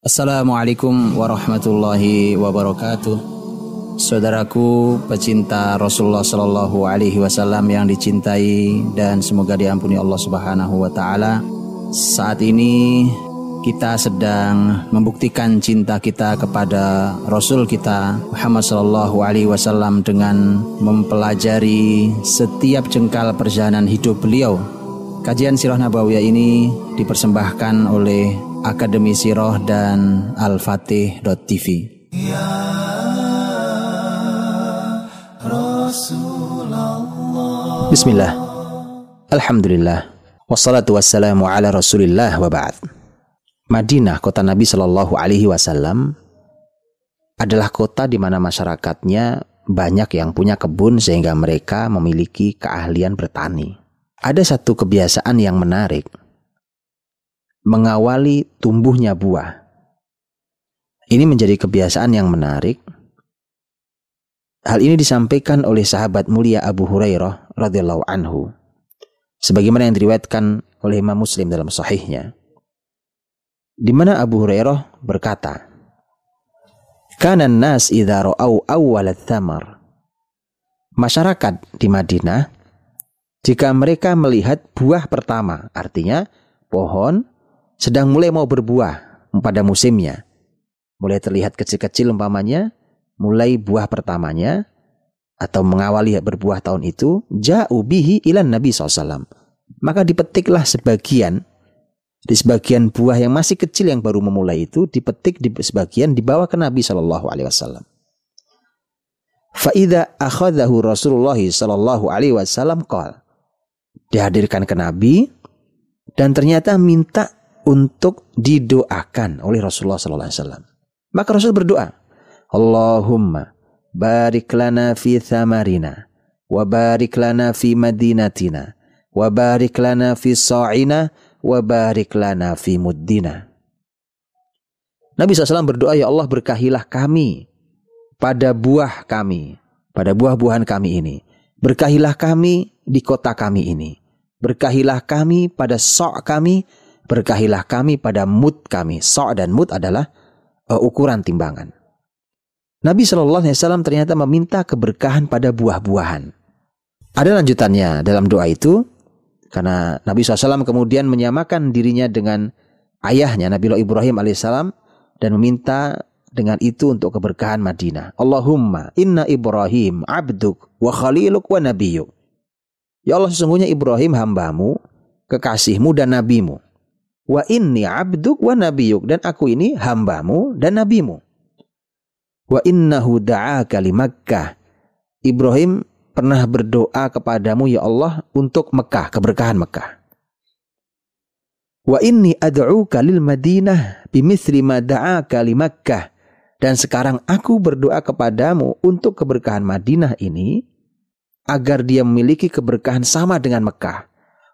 Assalamualaikum warahmatullahi wabarakatuh. Saudaraku pecinta Rasulullah Shallallahu Alaihi Wasallam yang dicintai dan semoga diampuni Allah Subhanahu Wa Taala. Saat ini kita sedang membuktikan cinta kita kepada Rasul kita Muhammad Shallallahu Alaihi Wasallam dengan mempelajari setiap jengkal perjalanan hidup beliau. Kajian Sirah Nabawiyah ini dipersembahkan oleh Akademi Siroh dan Al-Fatih.tv ya Bismillah. Alhamdulillah. Wassalatu wassalamu ala rasulillah wa ba'd. Madinah, kota Nabi Shallallahu Alaihi Wasallam adalah kota di mana masyarakatnya banyak yang punya kebun sehingga mereka memiliki keahlian bertani. Ada satu kebiasaan yang menarik mengawali tumbuhnya buah. Ini menjadi kebiasaan yang menarik. Hal ini disampaikan oleh sahabat mulia Abu Hurairah radhiyallahu anhu. Sebagaimana yang diriwayatkan oleh Imam Muslim dalam sahihnya. Di mana Abu Hurairah berkata, "Kana nas idza ra'au awwal thamar Masyarakat di Madinah jika mereka melihat buah pertama, artinya pohon sedang mulai mau berbuah pada musimnya. Mulai terlihat kecil-kecil umpamanya, mulai buah pertamanya, atau mengawali berbuah tahun itu, ja'u bihi ilan Nabi SAW. Maka dipetiklah sebagian, di sebagian buah yang masih kecil yang baru memulai itu, dipetik di sebagian dibawa ke Nabi. Faida akhadahu Rasulullah Shallallahu Alaihi Wasallam kal dihadirkan ke Nabi dan ternyata minta untuk didoakan oleh Rasulullah sallallahu alaihi wasallam. Maka Rasul berdoa, Allahumma barik lana fi thamarina wa barik lana fi madinatina wa barik lana fi sa'ina wa barik lana fi muddina. Nabi SAW berdoa, Ya Allah berkahilah kami pada buah kami, pada buah-buahan kami ini. Berkahilah kami di kota kami ini. Berkahilah kami pada sok kami Berkahilah kami pada mut kami. So' dan mut adalah uh, ukuran timbangan. Nabi Shallallahu Alaihi Wasallam ternyata meminta keberkahan pada buah-buahan. Ada lanjutannya dalam doa itu karena Nabi SAW kemudian menyamakan dirinya dengan ayahnya Nabi Ibrahim alaihissalam dan meminta dengan itu untuk keberkahan Madinah. Allahumma inna Ibrahim abduk wa khaliluk wa nabiyuk. Ya Allah sesungguhnya Ibrahim hambamu, kekasihmu dan nabimu. Wa inni abduk wa nabiyuk. Dan aku ini hambamu dan nabimu. Wa innahu da'aka li Makkah. Ibrahim pernah berdoa kepadamu ya Allah untuk Mekah, keberkahan Mekah. Wa inni ad'uka lil Madinah bimithli ma da'aka Makkah. Dan sekarang aku berdoa kepadamu untuk keberkahan Madinah ini agar dia memiliki keberkahan sama dengan Mekah.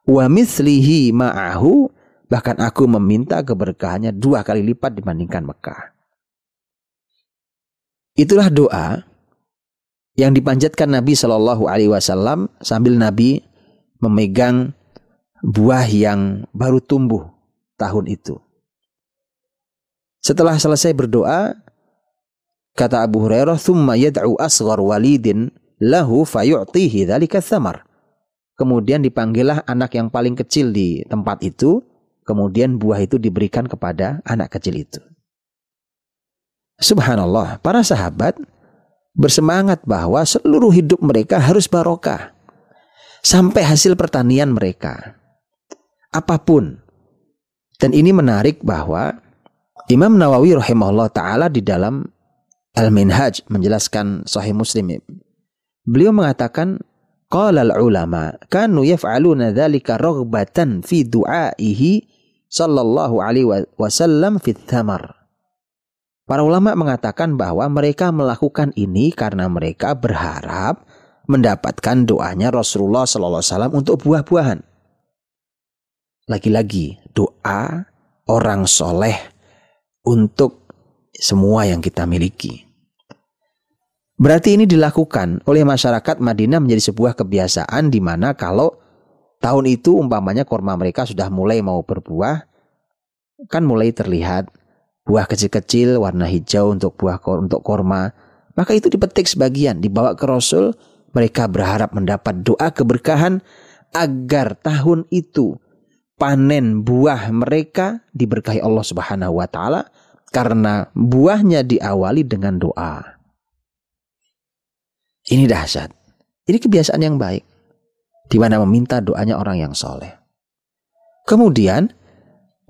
Wa mislihi ma'ahu Bahkan aku meminta keberkahannya dua kali lipat dibandingkan Mekah. Itulah doa yang dipanjatkan Nabi Shallallahu Alaihi Wasallam sambil Nabi memegang buah yang baru tumbuh tahun itu. Setelah selesai berdoa, kata Abu Hurairah, "Thumma yad'u asghar walidin lahu fayu'tihi dzalika thamar." Kemudian dipanggillah anak yang paling kecil di tempat itu kemudian buah itu diberikan kepada anak kecil itu. Subhanallah, para sahabat bersemangat bahwa seluruh hidup mereka harus barokah. Sampai hasil pertanian mereka. Apa pun. Dan ini menarik bahwa Imam Nawawi rahimahullah ta'ala di dalam Al-Minhaj menjelaskan Sahih Muslim. Beliau mengatakan Qala al-ulama kanu yaf'aluna dzalika raghbatan fi du'aihi sallallahu alaihi wasallam fit thamar. Para ulama mengatakan bahwa mereka melakukan ini karena mereka berharap mendapatkan doanya Rasulullah sallallahu alaihi wasallam untuk buah-buahan. Lagi-lagi doa orang soleh untuk semua yang kita miliki. Berarti ini dilakukan oleh masyarakat Madinah menjadi sebuah kebiasaan di mana kalau tahun itu umpamanya korma mereka sudah mulai mau berbuah, kan mulai terlihat buah kecil-kecil warna hijau untuk buah untuk korma. Maka itu dipetik sebagian, dibawa ke Rasul. Mereka berharap mendapat doa keberkahan agar tahun itu panen buah mereka diberkahi Allah Subhanahu wa taala karena buahnya diawali dengan doa. Ini dahsyat. Ini kebiasaan yang baik. Di mana meminta doanya orang yang soleh. Kemudian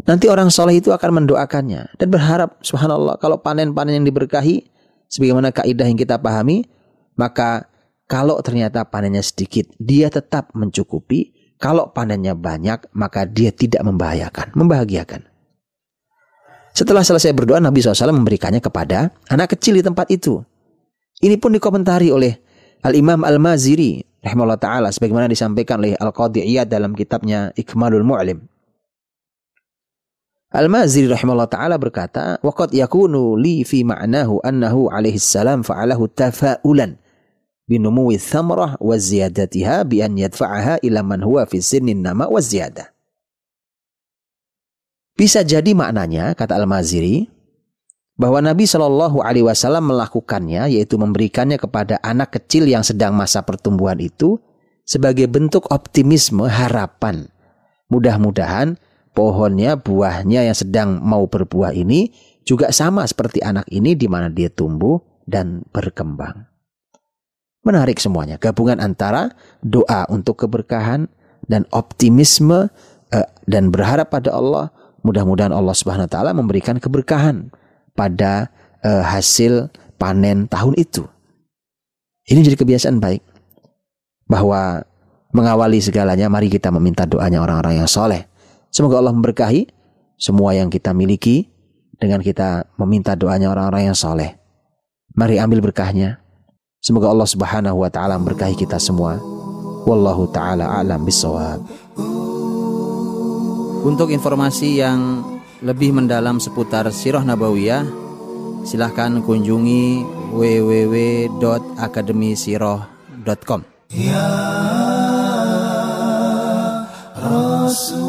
nanti orang soleh itu akan mendoakannya dan berharap subhanallah kalau panen-panen yang diberkahi sebagaimana kaidah yang kita pahami maka kalau ternyata panennya sedikit dia tetap mencukupi. Kalau panennya banyak maka dia tidak membahayakan membahagiakan. Setelah selesai berdoa Nabi SAW memberikannya kepada anak kecil di tempat itu. Ini pun dikomentari oleh Al-Imam Al-Maziri rahimahullah taala sebagaimana disampaikan oleh Al-Qadhi Iyad dalam kitabnya Ikmalul Mu'lim. Al-Maziri rahimahullah taala berkata, "Waqad yakunu li fi ma'nahu annahu alaihi salam fa'alahu tafa'ulan binumuwi thamrah wa ziyadatiha bi an yadfa'aha ila man huwa fi sinnin nama wa ziyadah." Bisa jadi maknanya kata Al-Maziri bahwa Nabi Shallallahu Alaihi Wasallam melakukannya, yaitu memberikannya kepada anak kecil yang sedang masa pertumbuhan itu sebagai bentuk optimisme harapan. Mudah-mudahan pohonnya, buahnya yang sedang mau berbuah ini juga sama seperti anak ini di mana dia tumbuh dan berkembang. Menarik semuanya, gabungan antara doa untuk keberkahan dan optimisme eh, dan berharap pada Allah. Mudah-mudahan Allah Subhanahu wa taala memberikan keberkahan pada uh, hasil panen tahun itu. Ini jadi kebiasaan baik bahwa mengawali segalanya mari kita meminta doanya orang-orang yang soleh. Semoga Allah memberkahi semua yang kita miliki dengan kita meminta doanya orang-orang yang soleh. Mari ambil berkahnya. Semoga Allah Subhanahu wa taala memberkahi kita semua. Wallahu taala alam bisawab. Untuk informasi yang lebih mendalam seputar Sirah Nabawiyah, silahkan kunjungi www.akademisirah.com. Ya Rasul